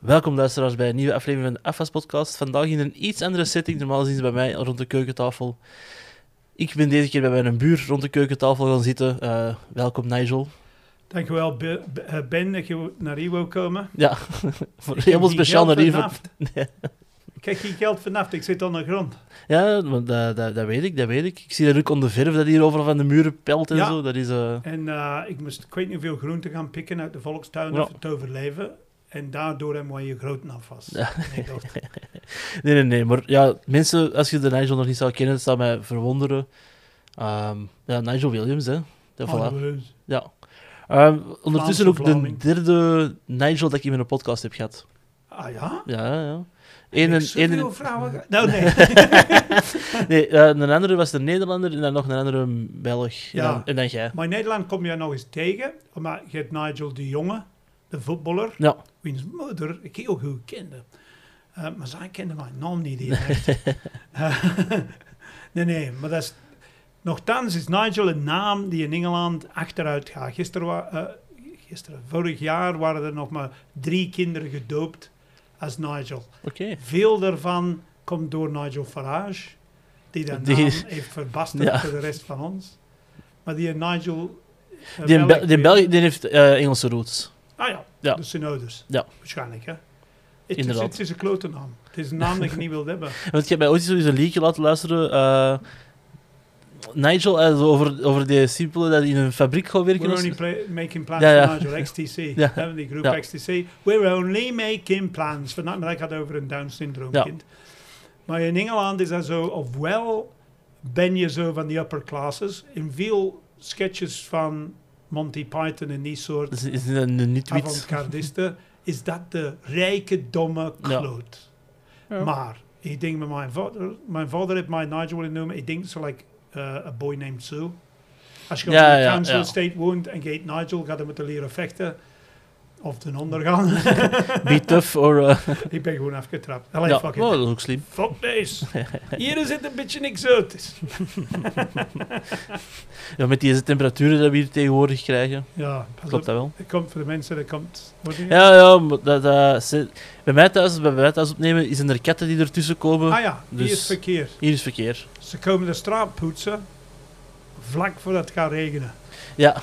Welkom luisteraars bij een nieuwe aflevering van de AFAS podcast. Vandaag in een iets andere setting, normaal zien ze bij mij rond de keukentafel. Ik ben deze keer bij mijn buur rond de keukentafel gaan zitten. Eh, welkom Nigel. Dankjewel eh, Ben dat je naar hier wil komen. Ja, voor helemaal speciaal naar hier. naft. Ik heb geen geld vanaf, ik zit onder de grond. Ja, dat, dat, dat weet ik, dat weet ik. Ik zie dat ook onder verf dat hier overal van de muren pelt en Ja. zo. Dat is... eh, En ik moest, ik weet niet hoeveel groenten gaan pikken uit de volkstuin Ja. om te overleven. En daardoor hebben we je groenten afwas. Ja. Nee, nee, nee. Maar ja, mensen, als je de Nigel nog niet zou kennen, dat zou mij verwonderen. Ehm, ja, Nigel Williams, hè. Ja, voilà. Ja. Ehm, ondertussen ook de derde Nigel dat ik in mijn podcast heb gehad. Ah ja? Ja, ja. Eén en, zoveel één en- vrouwen Nou nee. nee, eh, een andere was de Nederlander en dan nog een andere Belg. En, dan, en dan jij. maar in Nederland kom je nog eens tegen. Maar je hebt Nigel de Jonge, de voetballer. Ja. wiens moeder ik heel goed kende. Eh, maar zij kende mijn naam niet direct. Eh, nee, nee, maar dat is... Nochtans is Nigel een naam die in Engeland achteruit gaat. Gisteren, wa- eh, gisteren, vorig jaar waren er nog maar drie kinderen gedoopt als Nigel. Oké. Veel daarvan komt door Nigel Farage, die dat Die- naam heeft verbasterd Ja. voor de rest van ons. Maar die Nigel... Die, in die in België die heeft Engelse roots. Ah ja, Ja. de synodes. Ja. Waarschijnlijk, hè. Het is, Inderdaad. het is een klote naam. Het is een naam dat je niet wilt hebben. Want ik heb mij ooit eens een liedje laten luisteren. eh, Nigel, eh, zo over, over die simpele dat in een fabriek gaat werken. We're of zo. only play- making plans Ja, ja. for Nigel, XTC. Ja. Hè, die groep Ja. XTC. We're only making plans for... Maar dat gaat over een Down-syndroom Ja. kind. Maar in Engeland is dat zo... Ofwel ben je zo van die upper classes. In veel sketches van Monty Python en die soort Dat is, is een, een niet-wit. avant-gardisten... is dat de rijke, domme kloot. Ja. Maar ik denk met mijn vader, mijn vader heeft mij Nigel willen noemen. Ik denk zo like uh, A Boy Named Sue. Als je op de ja. estate woont en je heet Nigel, gaat hij moeten leren vechten. Of ten onder gaan. Be tough or... eh, ik ben gewoon afgetrapt. Allee, ja, fuck it. oh, dat is ook slim. Fuck deze. Hier is het een beetje exotisch. Ja, met deze temperaturen die we hier tegenwoordig krijgen, Ja, pas klopt op. dat wel. Dat komt voor de mensen, dat komt... Het? Ja, ja, dat, bij mij thuis, bij mij thuis opnemen, is er katten die ertussen komen. Ah ja, Dus- is verkeer. Hier is verkeer. Ze komen de straat poetsen, vlak voordat het gaat regenen. Ja,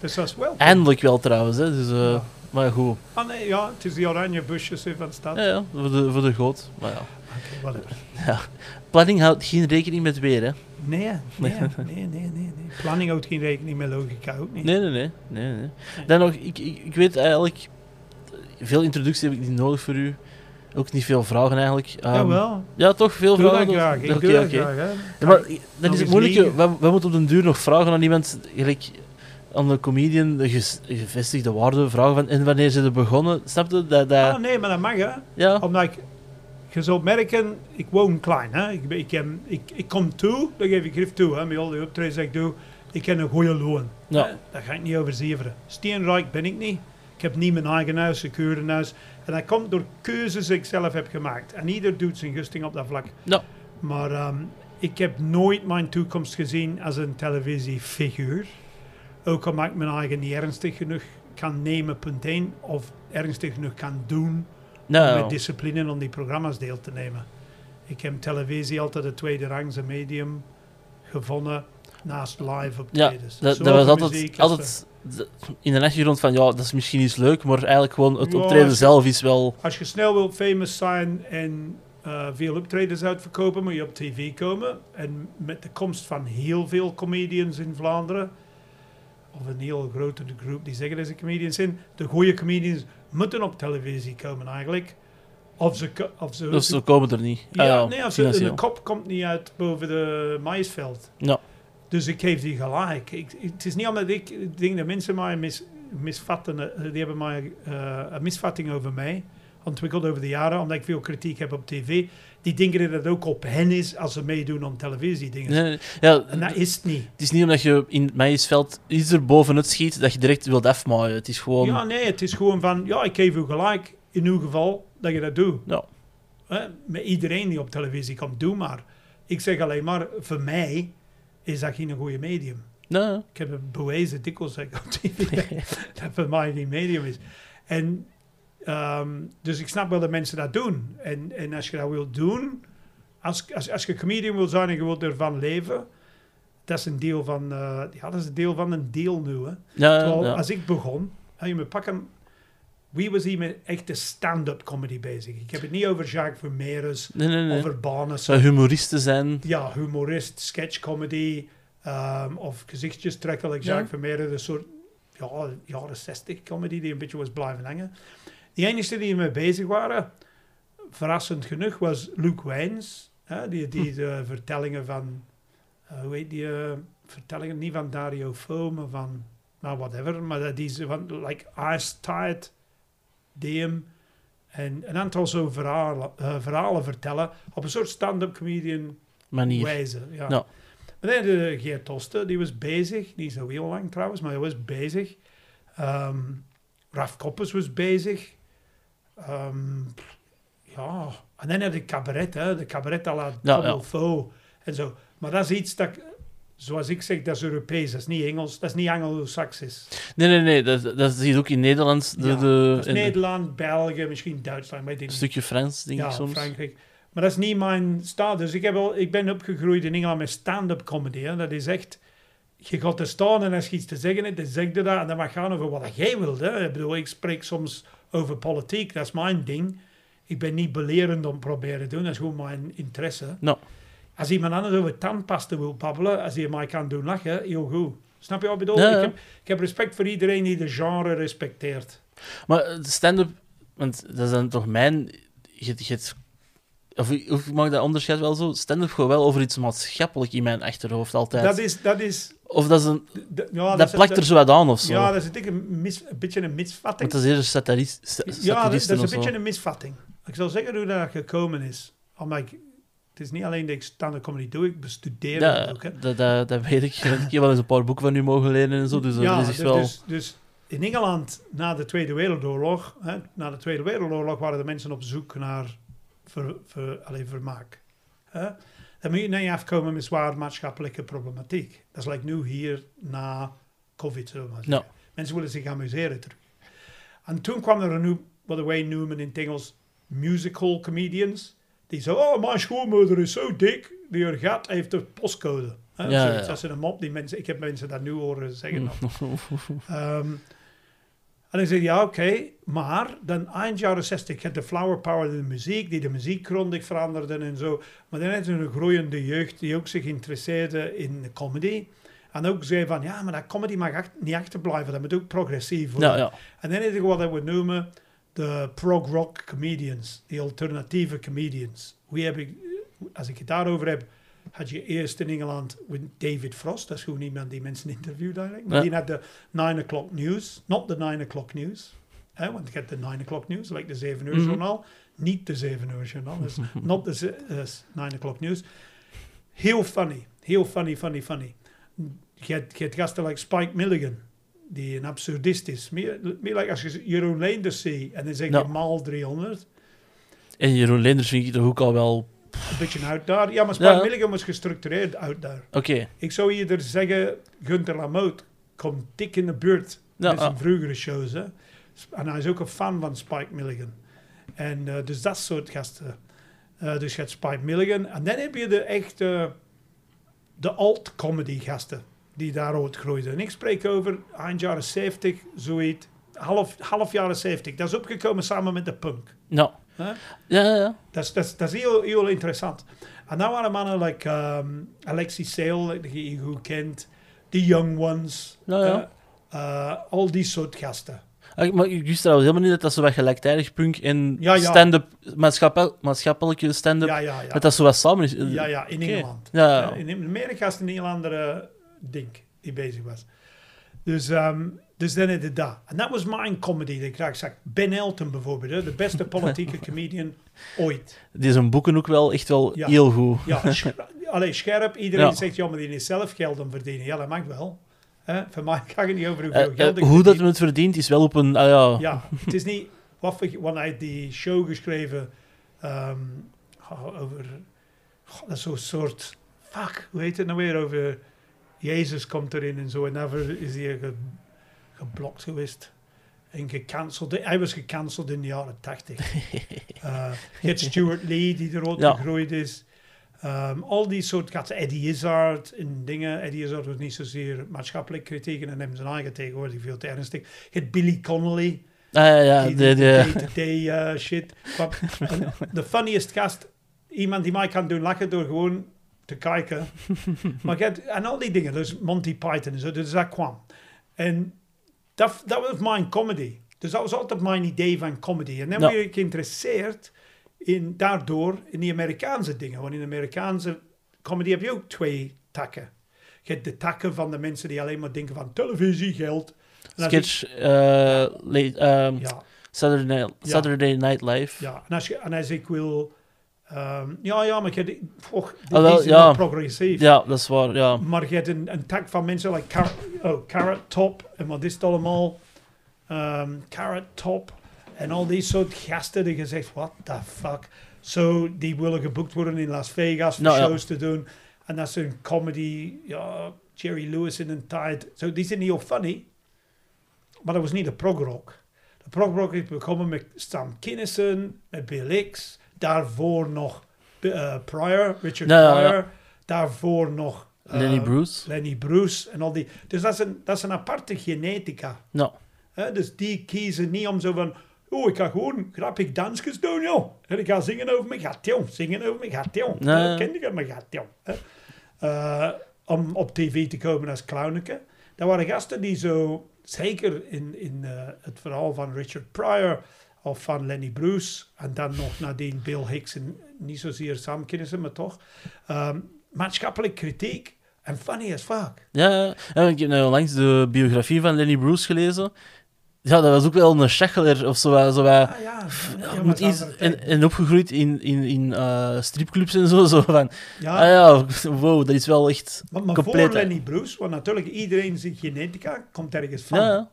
Dus dat is wel. eindelijk wel trouwens. Hè, dus, eh, Ja. Maar goed. Ah nee, ja, het is die oranje busjes hè, van de stad. Ja, ja, voor de, voor de goot. Maar ja. Oké, whatever. Planning houdt geen rekening met weer, hè? Nee, nee, nee, nee, nee. Planning houdt geen rekening met logica ook niet. Nee, nee, nee. nee, nee. Dan nog, ik, ik, ik weet eigenlijk... Veel introductie heb ik niet nodig voor u. Ook niet veel vragen eigenlijk. Ehm, Jawel, Ja, toch? Veel doe vragen? graag. Oké, oké. Ja, maar dan is het moeilijke. We, we moeten op den duur nog vragen aan iemand, gelijk aan de comedian, de ges- gevestigde waarde, vragen van en wanneer ze er begonnen. Snap je? Dat, dat, Ah, nee, maar dat mag, hè. ja, Omdat ik... Je zult merken, ik woon klein, hè. Ik, ben- ik, heb- ik, ik kom toe, dat geef ik grif toe, hè. Met al die optredens die ik doe. Ik heb een goede loon. Ja. hè. Dat ga ik niet overzeveren. Steenrijk ben ik niet. Ik heb niet mijn eigen huis, een keurenhuis. En dat komt door keuzes die ik zelf heb gemaakt. En ieder doet zijn gusting op dat vlak. Ja. Maar ehm, ik heb nooit mijn toekomst gezien als een televisiefiguur. Ook omdat ik mijn eigen niet ernstig genoeg kan nemen, punt 1. Of ernstig genoeg kan doen nou, met discipline om die programma's deel te nemen. Ik heb televisie altijd een tweede rangse medium gevonden naast live optredens. dat, Zowel dat was altijd, altijd de- in de achtergrond van ja, dat is misschien iets leuk, maar eigenlijk gewoon het Ja, optreden zelf is wel. Als je snel wilt famous zijn en eh, veel optredens uitverkopen, moet je op tv komen. En met de komst van heel veel comedians in Vlaanderen, of een heel grote groep die zeggen dat ze comedians zijn, de goede comedians moeten op televisie komen eigenlijk. Of ze, of ze, Dus ze komen er niet. Ja, Ah, ja, nee, als ze, de kop komt niet uit boven de maïsveld. Ja. Dus ik geef die gelijk. Ik, het is niet omdat ik ik denk dat mensen mij mis, misvatten. eh, Die hebben mij eh, een misvatting over mij ontwikkeld over de jaren, omdat ik veel kritiek heb op tv. Die denken dat het ook op hen is als ze meedoen aan televisie dingen. Nee, nee, ja, En dat is het niet. het is niet omdat je in het maïsveld iets er bovenuit schiet dat je direct wilt afmaaien. Het is gewoon. Ja, nee, het is gewoon van, ja, ik geef u gelijk in uw geval dat je dat doet. Ja. Hè, Met iedereen die op televisie komt, doe maar. Ik zeg alleen maar, voor mij is dat geen goede medium. Nee, Ik heb het bewezen dikwijls zeg ik op tv dat voor mij geen medium is. En Ehm, dus ik snap wel dat mensen dat doen. En, en als je dat wilt doen, als, als, als je comedian wil zijn en je wilt ervan leven, dat is een deel van, eh, ja, dat is een deel van een deel nu. Hè. Ja, Terwijl, ja. als ik begon, hè, je moet pakken, wie was hier met echte stand-up comedy bezig? Ik heb het niet over Jacques Vermeers, Nee, nee, nee. over Barnes, Zou humoristen zijn. ja, humorist, sketchcomedy ehm of gezichtjes trekken, like Ja. Jacques Vermeer, een soort ja, jaren 60 comedy die een beetje was blijven hangen. Die enige die ermee bezig waren, verrassend genoeg, was Luke Wijns, hè, die, die de vertellingen van, eh, hoe heet die, eh, vertellingen niet van Dario Fo, maar van, nou whatever, maar dat die ze van, like Ice Tide, DM, en een aantal zo verhalen, eh, verhalen vertellen op een soort stand-up comedian Manier. wijze. Ja. Maar dan de Geert Toste, die was bezig. Niet zo heel lang trouwens, maar hij was bezig. Ehm Raf Koppers was bezig. Ehm, ja, en dan had de cabaret, hè, de cabaret à la Ja, ja. En zo. Maar dat is iets dat, zoals ik zeg, dat is Europees, dat is niet Engels, dat is niet Anglo-Saxisch. Nee, nee, nee. Dat, dat zie je ook in Nederland. De, Ja, de, in de- Nederland, België, misschien Duitsland, ik een stukje Frans, denk ja, ik soms. Frankrijk. Maar dat is niet mijn staal. Dus ik, heb al, ik ben opgegroeid in Engeland met stand-up comedy. Hè. Dat is echt... Je gaat er staan en als je iets te zeggen hebt, dan zeg je dat. En dan mag gaan over wat jij wilt. Hè. Ik bedoel, ik spreek soms over politiek. Dat is mijn ding. Ik ben niet belerend om proberen te doen. Dat is gewoon mijn interesse. Nou. Als iemand anders over tandpasta wil babbelen, als hij mij kan doen lachen, heel goed. Snap je wat ik bedoel? Ja, ja. Ik, heb, ik heb respect voor iedereen die de genre respecteert. Maar stand-up, want dat is dan toch mijn. Je, je, of, of ik mag dat onderscheid wel zo. Stand-up gaat wel over iets maatschappelijk in mijn achterhoofd altijd. Dat is... Dat, is, of dat, is een, ja, dat, plakt er zo wat aan of zo. Ja, dat is een, mis, een beetje een misvatting. Want dat is eerder satirist, sa- Ja, dat, is een beetje een misvatting. Ik zal zeggen hoe dat gekomen is. Omdat ik, het is niet alleen dat ik stand-up comedy doe, ik bestudeer Ja, het ook. Hè. dat, dat, dat weet ik. Ik heb wel eens een paar boeken van u mogen lenen en zo. Dus ja, dat is dus, wel. dus, dus in Engeland na de Tweede Wereldoorlog, hè, na de Tweede Wereldoorlog waren de mensen op zoek naar ver, ver, allee, vermaak. Hè. Dan moet je je afkomen met zwaar maatschappelijke problematiek. Dat is like nu hier na COVID. Maar. Mensen willen zich amuseren terug. En toen kwam er een nieuw, wat wij noemen in het Engels musical comedians. Die zo, oh, mijn schoonmoeder is zo dik, die haar gat heeft de postcode. Hè, Ja, zoiets. ja. Dat is een mop die mensen, ik heb mensen dat nu horen zeggen. nog. En ik zei, ja, oké, maar dan eind jaren 60 had de flower power in de muziek, die de muziek grondig veranderde en zo. Maar dan had je een groeiende jeugd die ook zich interesseerde in de comedy. En ook zei van, ja, maar dat comedy mag ach- niet achterblijven, dat moet ook progressief worden. Ja, ja. En dan heb je wat we noemen de prog-rock comedians, die alternatieve comedians. Wie heb ik, als ik het daarover heb, had je eerst in Engeland with David Frost, dat is gewoon iemand die mensen interviewt eigenlijk. Maar die had de 9 o'clock news, not the 9 o'clock news. Hè, want ik heb de 9 o'clock news, like de 7 uur Mhm. journaal. Niet de 7 uur journaal, dus not the ze- eh, 9 o'clock news. Heel funny, heel funny, funny, funny. Je hebt, je hebt gasten like Spike Milligan, die een absurdist is. Meer, meer like als je Jeroen Leenders ziet en dan zeg je maal 300. En Jeroen Leenders vind ik toch ook al wel. Een beetje out daar. Ja, maar Spike Ja. Milligan was gestructureerd out daar. Oké. Ik zou eerder zeggen, Gunther Lamotte komt dik in de buurt Ja, met zijn ah. vroegere shows. Hè. En hij is ook een fan van Spike Milligan. En eh, dus dat soort gasten. Eh, dus je hebt Spike Milligan. En dan heb je de echte, de alt-comedy gasten die daar ooit groeiden. En ik spreek over eind jaren 70, zoiets. Half, half jaren 70. Dat is opgekomen samen met de punk. Ja. Ja, ja, ja. Dat is, dat is, dat is heel, heel interessant. En dan waren mannen like um, Alexis Sale, die je goed kent, The Young Ones, Ja, ja. eh, al die soort gasten. Ah, Maar ik wist trouwens helemaal niet dat dat zo wat gelijktijdig punk en Ja, stand-up, maatschappel, maatschappelijke stand-up, Ja, ja, ja. dat dat zo wat samen is. Ja, ja, in Oké. Engeland. Ja, ja. In Amerika is het een heel andere ding die bezig was. Dus, ehm, dus dan is het dat. En dat was mijn comedy dat ik graag zag. Ben Elton bijvoorbeeld, hè, de beste politieke comedian ooit. Die zijn boeken ook wel echt wel Ja. heel goed. Ja, sch allee, scherp. Iedereen Ja. zegt, ja, maar die is zelf geld aan verdienen. Ja, dat mag wel. Hè? Voor mij gaat het niet over hoeveel geld ik hoe dat men het verdient is wel op een. Ah, ja. Ja, het is niet... Wat want hij heeft die show geschreven ehm, over... God, dat is zo'n soort... Fuck, hoe heet het nou weer? Over Jezus komt erin en zo. En daarvoor is hij geblokt geweest. En gecanceld. Hij was gecanceld in de jaren tachtig. Eh, je hebt Stuart Lee, die er ook Ja. gegroeid is. Ehm, al die soort gasten. Eddie Izzard en dingen. Eddie Izzard was niet zozeer maatschappelijk kritiek. En ze zijn eigen tegenwoordig veel te ernstig. Je hebt Billy Connolly. Ah, ja, die- de, day-to-day eh, shit. De funniest gast, iemand die mij kan doen lachen door gewoon te kijken. maar je hebt- en al die dingen, dus Monty Python en zo, dus dat kwam. En dat, dat was mijn comedy. Dus dat was altijd mijn idee van comedy. En dan Ja. ben ik geïnteresseerd in, daardoor in die Amerikaanse dingen. Want in de Amerikaanse comedy heb je ook twee takken. Je hebt de takken van de mensen die alleen maar denken van televisie, geld. Als ik- sketch, eh, late, ehm, ja, Saturday, Night, Ja. Night Live. Ja, en als, je, en als ik wil... ehm, ja, ja, maar je, och, die, zijn ja. progressief. Ja, dat is waar, ja. Maar je hebt een, een tak van mensen, like Car oh, Carrot Top en wat is het allemaal? Ehm, Carrot Top en al die soort gasten die je zegt, what the fuck? Zo, die willen geboekt worden in Las Vegas voor Nou, ja. shows te doen. En dat is een comedy, ja, Jerry Lewis in een tijd. Zo, die zijn heel funny. Maar dat was niet de progrock. De progrock is begonnen met Stan Kinison, met Bill X. Daarvoor nog eh, Pryor, Richard ja. Pryor. Daarvoor nog... eh, Lenny Bruce. Lenny Bruce en al die. Dus dat is een, dat is een aparte genetica. Hè? Dus die kiezen niet om zo van. Oh, ik ga gewoon grappig dansjes doen, joh. En ik ga zingen over mijn gat, joh. Zingen over mijn gat, joh. Nee. Dat ken ik mijn gat, joh. Hè? Eh, om op tv te komen als clowneke. Dat waren gasten die zo, zeker in, in eh, het verhaal van Richard Pryor of van Lenny Bruce, en dan nog nadien Bill Hicks, en niet zozeer Sam Kinison, maar toch, ehm, maatschappelijk kritiek en funny as fuck. ja, ik heb nou langs de biografie van Lenny Bruce gelezen. Ja, dat was ook wel een schecheler of zo. wat- zo wat- Ah, ja, moet iets, en, opgegroeid in, in, in eh, stripclubs en zo. zo van, ja, ah ja, wow, dat is wel echt... maar, maar compleet, voor. Lenny Bruce, want natuurlijk iedereen zijn genetica komt ergens van. Ja.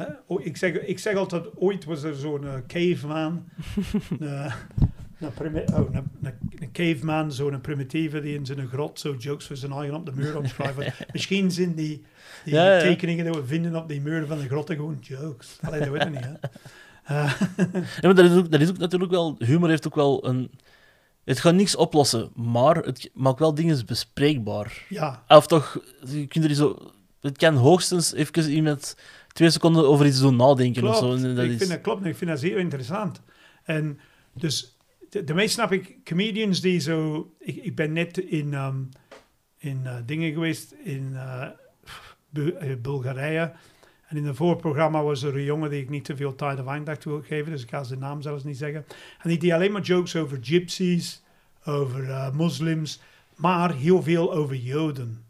Hè? Oh, ik, zeg, ik zeg altijd, ooit was er zo'n eh, caveman. een, een, primi- oh, een, een, een caveman, zo'n primitieve die in zijn grot zo jokes voor zijn eigen op de muur opschrijven. Misschien zijn die, die Ja, ja. tekeningen die we vinden op die muren van de grotten gewoon jokes. Allee, dat weet ik niet, hè. Eh, Ja, maar dat is, ook, dat is ook natuurlijk wel... Humor heeft ook wel een... Het gaat niks oplossen, maar het maakt wel dingen bespreekbaar. ja, Of toch, je kunt er zo... Het kan hoogstens even iemand twee seconden over iets doen nadenken of Klopt. zo. En dat ik is, vind dat klopt. Ik vind dat zeer interessant. En dus, de, meest snap ik comedians die zo... Ik, ik ben net in, ehm, in eh, dingen geweest in eh, eh, Bulgarije. En in een voorprogramma was er een jongen die ik niet te veel tijd of aandacht wil geven. Dus ik ga zijn naam zelfs niet zeggen. En die deed alleen maar jokes over gypsies, over moslims, maar heel veel over joden.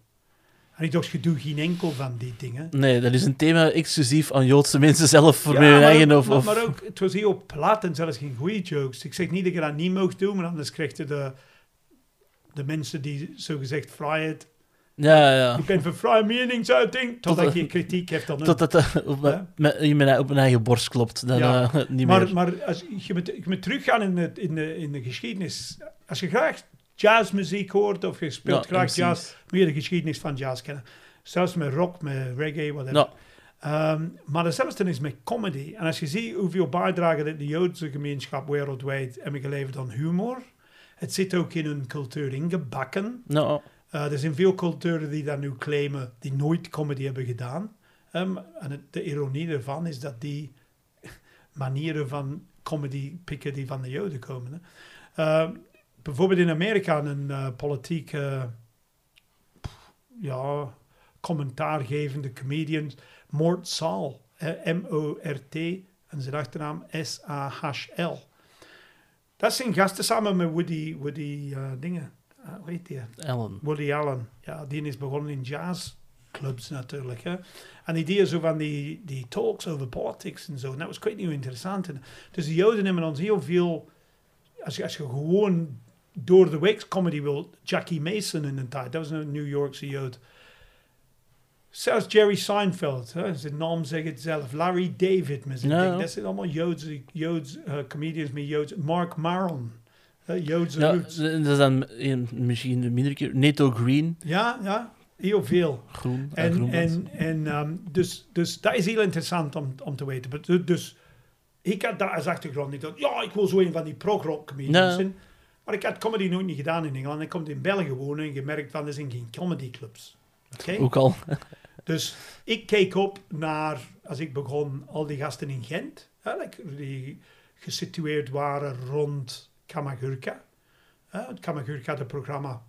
En ik dacht, je doet geen enkel van die dingen. Nee, dat is een thema exclusief aan Joodse mensen zelf voor Ja, hun eigen of... maar, ook, het was heel plat en zelfs geen goede jokes. Ik zeg niet dat je dat niet mocht doen, maar anders krijg je de, de mensen die zogezegd vrijheid... ja, ja. Ik ben voor vrije meningsuiting, totdat je kritiek hebt dan Tot dat eh, op, Ja. met, je met, op een eigen borst klopt. Dan Ja. eh, niet Maar, meer. maar als, je, moet, je moet teruggaan in de, in, de, in de geschiedenis. Als je graag jazzmuziek hoort of je speelt Ja, graag jazz, moet je de geschiedenis van jazz kennen. Zelfs met rock, met reggae, whatever. Ja. Ehm, maar hetzelfde is met comedy. En als je ziet hoeveel bijdrage dat de Joodse gemeenschap wereldwijd hebben geleverd aan humor, het zit ook in hun cultuur ingebakken. Nou, Eh, er zijn veel culturen die dat nu claimen, die nooit comedy hebben gedaan. Ehm, en het- de ironie ervan is dat die manieren van comedy pikken die van de Joden komen. Hè. Bijvoorbeeld in Amerika een eh, politieke pff, ja, commentaargevende comedian, Mort Saal, eh, M-O-R-T, en zijn achternaam S-A-H-L. Dat zijn gasten samen met Woody, Woody eh, dingen. Hoe heet die? Ellen. Woody Allen. Ja, die is begonnen in jazzclubs natuurlijk. Hè. En die deed zo van die, die talks over politics en zo. En dat was kwijt nieuw interessant. En dus de Joden hebben ons heel veel... Als je, als je gewoon door de week comedy wil... Jackie Mason in een tijd, dat was een New Yorkse Jood. Zelfs Jerry Seinfeld, hè, zijn naam zegt het zelf. Larry David met zijn. Dat zijn allemaal Joodse, Joods, eh, comedians met Joods... Mark Maron, Joodse Ja, roots. dat is dan eh, misschien een mindere keer. Neto Green. Ja, ja. heel veel. Groen en, En, groen. en, en ehm, dus, dus dat is heel interessant om, om te weten. Maar du- Dus ik had dat als achtergrond niet. Ja, ik wil zo een van die prog-rock comedians. Maar ik had comedy nooit niet gedaan in Engeland. Ik kom in België wonen en gemerkt van, er zijn geen comedyclubs. Oké? Ook al. Dus ik keek op naar, als ik begon, al die gasten in Gent, hè, die gesitueerd waren rond Kamagurka. Hè, het Kamagurka, het programma,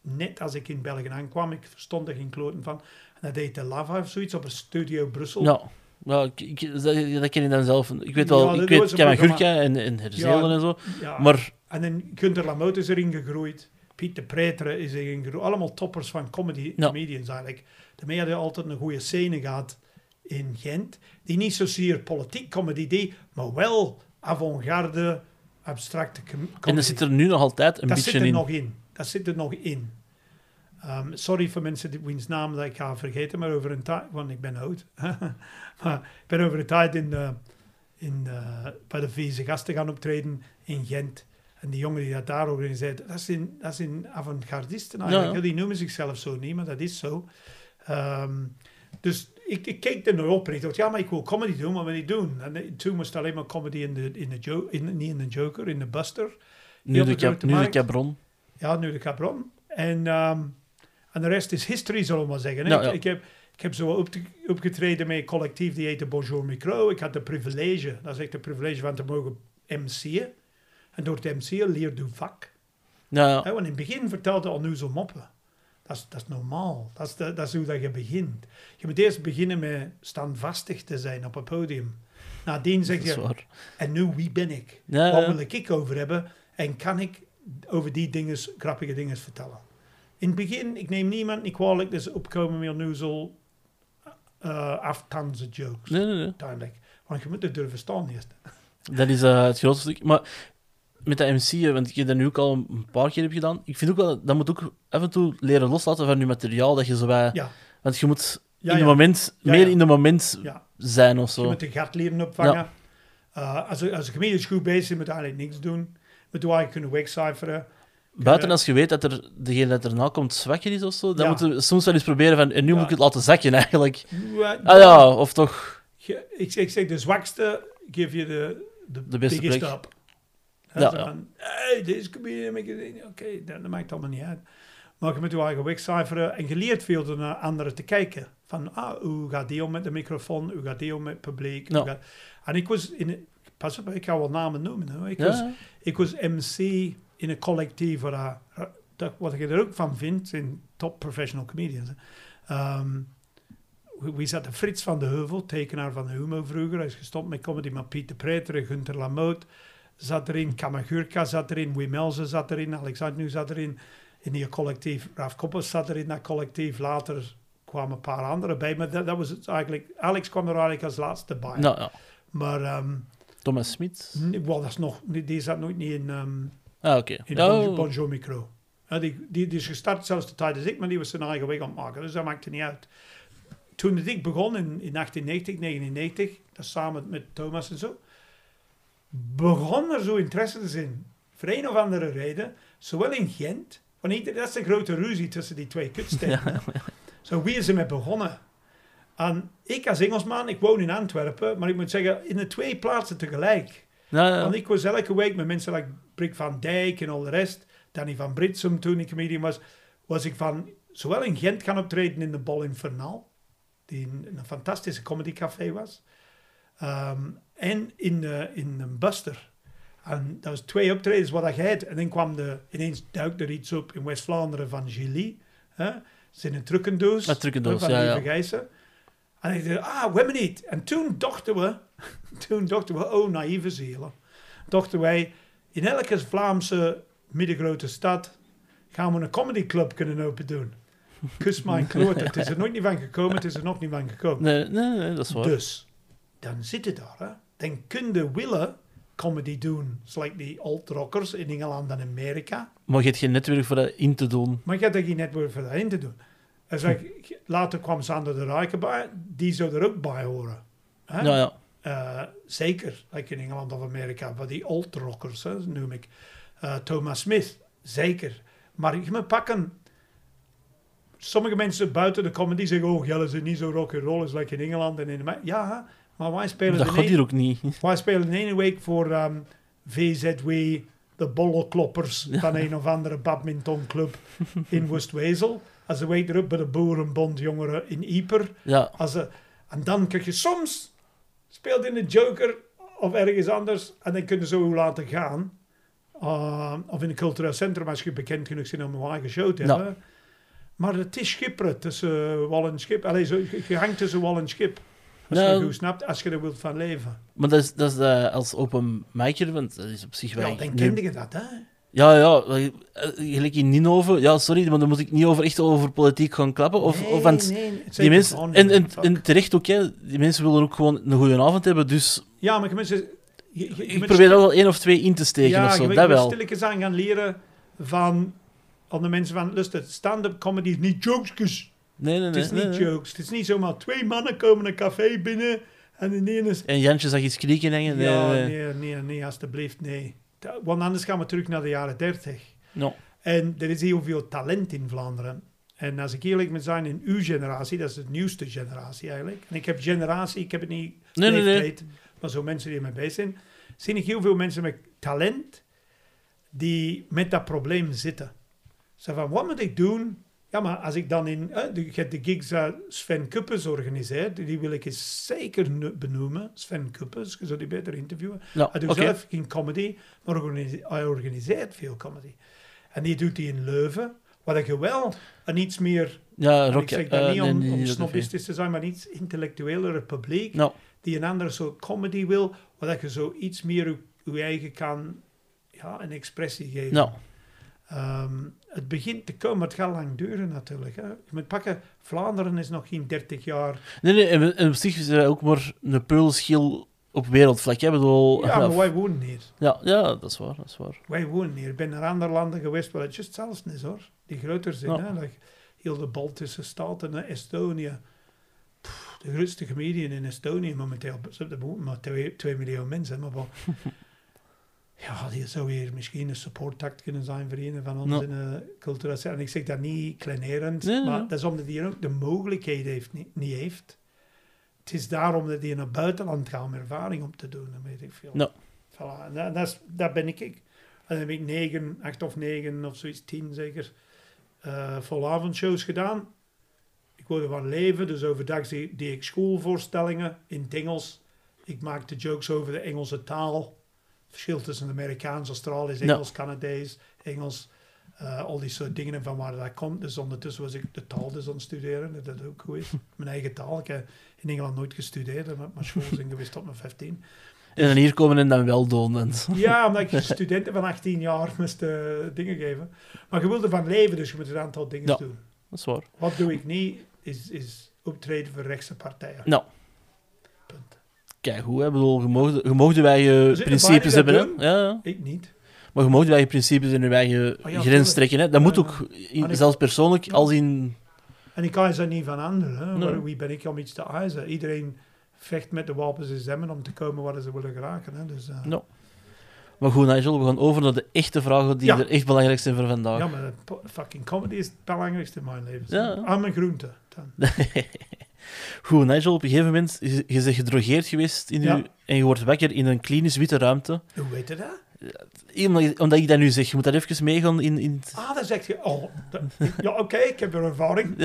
net als ik in België aankwam, ik verstond er geen kloten van. En dat heette Lava of zoiets op een studio Brussel. Ja. Ja, ik, ik- dat, dat ken ik dan zelf. Ik weet Ja, wel, dat ik weet Kamagurka en, en Herzelen Ja. en zo. Ja, Maar En dan Gunther Lamotte is erin gegroeid. Piet de Pretere is erin gegroeid. Allemaal toppers van comedy, Ja. comedians eigenlijk. Daarmee hadden altijd een goede scène gehad in Gent. Die niet zozeer politiek comedy deed, maar wel avant-garde, abstracte com- comedy. en dat zit er nu nog altijd een dat zit beetje er in. nog in. Dat zit er nog in. Ehm, sorry voor mensen die, wiens naam dat ik ga vergeten, maar over een tijd, want ik ben oud. maar ik ben over een tijd in, de, in de, bij de Vieze Gasten gaan optreden in Gent. En die jongen die dat daar organiseert, dat zijn, dat zijn avant-gardisten eigenlijk. Ja, ja. Die noemen zichzelf zo niet, maar dat is zo. Ehm, dus ik, ik keek er naar op en ik dacht, ja, maar ik wil comedy doen, wat wil ik doen? En eh, toen het alleen maar comedy in de, in de jo in, niet in de Joker, in de Buster. Nu de. Cabron. Ja, nu de Cabron. En, ehm, en de rest is history, zullen we maar zeggen. Ja, ik, ik, heb, ik heb zo op opgetreden met een collectief die heette Bonjour Micro. Ik had de privilege, dat is echt de privilege van te mogen MC'en. En door te MC'en leer je vak. Ja. Hè, want in het begin vertelde al nu zo moppen. Dat is, dat is normaal. Dat is, de- dat is hoe dat je begint. Je moet eerst beginnen met standvastig te zijn op een podium. Nadien zeg je, waar. en nu wie ben ik? Wat ja. wil ik over hebben? En kan ik over die dingen, grappige dingen vertellen? In het begin, ik neem niemand niet kwalijk, dus opkomen met nu zo aftanzen jokes. Nee, nee, nee. Want je moet het durven staan eerst. Dat is eh, het grootste stuk. Maar met dat MC, want je dat nu ook al een paar keer hebt gedaan, ik vind ook wel, dat moet ook af en toe leren loslaten van je materiaal, dat je zo bij... Ja. Want je moet Ja, in ja. het moment, meer in het moment zijn of Je zo. moet een gat leren opvangen. Uh, als, als comedian is goed bezig, moet je eigenlijk niks doen. Moet je eigenlijk kunnen wegcijferen. Buiten als je weet dat er degene dat erna komt zwakker is of zo, dan Ja. moeten we soms wel eens proberen van, en nu Ja. moet ik het laten zakken eigenlijk. Ja, Ah ja, of toch... Je- ik, ik zeg, de zwakste geef je de, de, De beste plek. Hè, Ja, van, hey, deze comedian, oké, dat, dat maakt allemaal niet uit. Maar je moet je eigen wegcijferen en je leert veel door naar anderen te kijken. Van, ah, hoe gaat die om met de microfoon? Hoe gaat die om met het publiek? Gaat- En ik was in... Pas op, ik ga wel namen noemen. Hoor. Ik, was, ik was MC in een collectief waar, dat- dat, wat je er ook van vindt, zijn top professional comedians. Ehm, wie- zat er? Frits van de Heuvel, tekenaar van Humo vroeger. Hij is gestopt met comedy, maar Pieter Preter, Gunther Lamoot zat erin, Kamagurka zat erin, Wim Elze zat erin, Alexander nu zat erin. In die collectief, Raf Koppers zat er in dat collectief. Later kwamen een paar anderen bij, maar dat, dat was het eigenlijk... Alex kwam er eigenlijk als laatste bij. Nou, ja. Maar, ehm, Thomas Smit. nee, wel, dat is nog... Die, die zat nooit niet in... ehm, Ah, oké. in Ja, Bonjour, Bonjour Micro. Ja, die, die, die is gestart zelfs de tijd als ik, maar die was zijn eigen weg aan het maken. Dus dat maakte niet uit. Toen ik begon in, in 1890, 99, dat samen met Thomas en zo, begon er zo interesse te zijn. Voor een of andere reden, zowel in Gent, want ieder- dat is een grote ruzie tussen die twee kutsteden. Zo, wie is er mee begonnen? En ik als Engelsman, ik woon in Antwerpen, maar ik moet zeggen, in de twee plaatsen tegelijk. Ja, ja. Want ik was elke week met mensen like Brik van Dijk en al de rest. Danny van Britsum, toen ik comedian was, was ik van zowel in Gent gaan optreden in de Bol Infernal, die een, een fantastische comedycafé was, ehm, en in, de, in een Buster. En dat was twee optredens wat ik had. En dan kwam de, ineens duikte er iets op in West-Vlaanderen van Gilly. Hè? Zijn een trucendoos. Een trucendoos, van ja, ja. En ik dacht, ah, we hebben niet. En toen dachten we, toen dachten we, oh, naïeve zielen. Dachten wij, in elke Vlaamse middengrote stad gaan we een comedyclub kunnen open doen. Kus mijn kloot, het is er nooit niet van gekomen, het is er nog niet van gekomen. Nee, nee, nee, dat is waar. Dus, dan zit het daar. Hè. Dan kun je willen comedy doen, zoals die alt-rockers in Engeland en Amerika. Maar je hebt geen netwerk voor dat in te doen. Maar je hebt geen netwerk voor daarin te doen. En zeg, later kwam Sander de Rijken bij, die zou er ook bij horen. Hè? Ja, ja. Eh, zeker, like in Engeland of Amerika, maar die alt-rockers, hè, noem ik. Eh, Thomas Smith, zeker. Maar je moet pakken, sommige mensen buiten de comedy zeggen, oh, jullie zijn niet zo rock and roll als like in Engeland en in Amerika. Ja, maar wij spelen, Dat gaat hier ook niet. wij spelen in één week voor ehm, VZW, de bollenkloppers van een of andere badmintonclub in West-Wezel. Als de week erop bij de Boerenbond jongeren in Ieper. Ja, Als ze, en dan krijg je soms, speelt in de Joker of ergens anders, en dan kunnen ze zo laten gaan. Uh, of in een cultureel centrum, als je bekend genoeg bent om een eigen show te Ja. hebben. Maar het is schipperen tussen wal en schip. Allee, zo, je, je hangt tussen wal en schip. Als Ja. je goed snapt, als je er wilt van leven. maar dat is, dat is eh, als open micer, want dat is op zich wel... Ja, dan kende je dat, hè? Ja, ja, eh, gelijk in Ninove. Ja, sorry, maar dan moet ik niet over, echt over politiek gaan klappen. Of, nee, of aan het- nee, die mensen, en, niet. en, terecht ook, hè, die mensen willen ook gewoon een goede avond hebben. Dus Ja, maar je ze- je, ik probeer er wel één of twee in te steken ja, of zo. je dat wel. stilletjes aan gaan leren van... Al de mensen van, luister, stand-up comedy is niet jokes. Nee, nee, Het is nee, niet jokes. Het is niet zomaar twee mannen komen een café binnen en de ene is... En Jantje zag iets krieken hangen. Nee, ja, nee. nee, nee, nee, alsjeblieft, nee. Want anders gaan we terug naar de jaren dertig. No. En er is heel veel talent in Vlaanderen. En als ik eerlijk moet zijn, in uw generatie, dat is de nieuwste generatie eigenlijk. En ik heb generatie, ik heb het niet Nee, nee, nee. leeftijd, maar zo mensen die ermee bezig zijn. Zie ik heel veel mensen met talent die met dat probleem zitten. Zo van, wat moet ik doen? Ja, maar als ik dan in... eh, de, je hebt de gigs dat Sven Kuppers organiseert, die wil ik eens zeker benoemen. Sven Kuppers, je zou die beter interviewen. Ja, Hij doet zelf geen comedy, maar hij organiseert veel comedy. En die doet die in Leuven, waar je wel een iets meer... Ja, Rock, ik zeg eh, dat niet nee, om, nee, om niet dat snobistisch te zijn, maar een iets intellectuelere publiek, die een andere soort comedy wil, waar dat je zo iets meer je, eigen kan... Ja, een expressie geven. Ehm, het begint te komen, maar het gaat lang duren natuurlijk. Hè. Je moet pakken, Vlaanderen is nog geen 30 jaar. nee, nee, en, en op zich is er ook maar een peulschil op wereldvlak. hè. Bedoel, Ja, maar wij wonen hier. ja, ja, dat is waar, dat is waar. Wij wonen hier. Ik ben naar andere landen geweest waar het juist hetzelfde is hoor. Die groter zijn. Ja. Hè? Like heel de Baltische staten, Estonië. Pff, de grootste comedian in Estonië momenteel. Ze hebben maar 2 miljoen mensen. Maar wel, ja, die zou hier misschien een supporttact kunnen zijn voor een van ons Ja. in de culturele sector. En ik zeg dat niet kleinerend, Nee, maar nee. dat is omdat hij ook de mogelijkheid heeft, niet, niet heeft. Het is daarom dat hij naar het buitenland gaat om ervaring op te doen, dat weet ik veel. Voilà, en dat, dat, is, dat ben ik. En dan heb ik negen, acht of negen of zoiets, tien zeker, eh volavondshows gedaan. Ik wilde van leven, dus overdag deed ik schoolvoorstellingen in het Engels. Ik maakte jokes over de Engelse taal. Verschil tussen Amerikaans, Australisch. Engels, Canadees, Engels. eh, al die soort dingen en van waar dat komt. Dus ondertussen was ik de taal dus aan het studeren, dat dat ook goed is. Mijn eigen taal. Ik heb in Engeland nooit gestudeerd, met mijn school zijn geweest tot mijn 15. En dan hier komen en dan wel doen. Ja, omdat ik studenten van 18 jaar moest eh, dingen geven. Maar je wilde van leven, dus je moet een aantal dingen Ja. doen. Dat is waar. Wat doe ik niet, is, is optreden voor rechtse partijen. Nou. Kijk, hoe? Ik bedoel, je mocht, je mocht je eigen er principes hebben, hè? Ja, ja. Ik niet. Maar je mocht je eigen principes en je eigen Oh ja, grens trekken, hè? Dat moet Ja, ook, in- zelfs persoonlijk, Ja. als in... En ik kan ze niet van anderen. Hè. Wie ben ik om iets te eisen? Iedereen vecht met de wapens in zemmen om te komen waar ze willen geraken. Hè. Dus, eh, No. Maar goed, Nigel, we gaan over naar de echte vragen die Ja. er echt belangrijk zijn voor vandaag. ja, maar fucking comedy is het belangrijkste in mijn leven. Ja. Aan mijn groente. Dan. Goed, Nigel, op een gegeven moment, je, je bent gedrogeerd geweest in Ja. en je wordt wakker in een klinisch witte ruimte. Hoe weet je dat? Omdat, je- omdat ik dat nu zeg, je moet daar even meegaan in... in Ah, dan zeg je, oh, dat- ja, oké, ik heb er ervaring.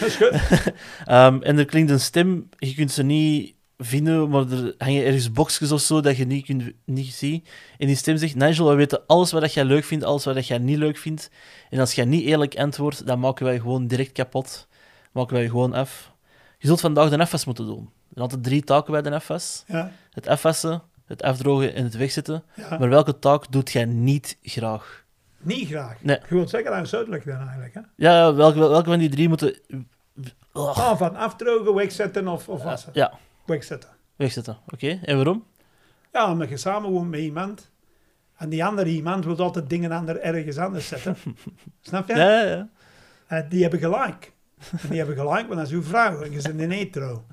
Dat is goed. Ehm, en er klinkt een stem, je kunt ze niet vinden, maar er hangen ergens boxjes of zo dat je niet, kunt, niet ziet. En die stem zegt, Nigel, we weten alles wat jij leuk vindt, alles wat jij niet leuk vindt. En als jij niet eerlijk antwoordt, dan maken wij gewoon direct kapot. Maken wij gewoon af. Je zult vandaag de afwas moeten doen. Er zijn altijd drie taken bij de afwas. Ja, Het afwassen, het afdrogen en het wegzetten. ja. Maar welke taak doet jij niet graag? Niet graag. Nee. Je wilt zeggen is uitleg dan eigenlijk. Hè? Ja, welke, welke van die drie moeten... Ah, van afdrogen, wegzetten of, of wassen. Ja, Wegzetten. wegzetten. Oké, en waarom? Ja, omdat je samen woont met iemand. En die andere iemand wil altijd dingen ander, ergens anders zetten. Snap je? Ja, ja, ja. Eh, die hebben gelijk. En die hebben gelijk, want dat is uw vrouw. En je bent een hetero.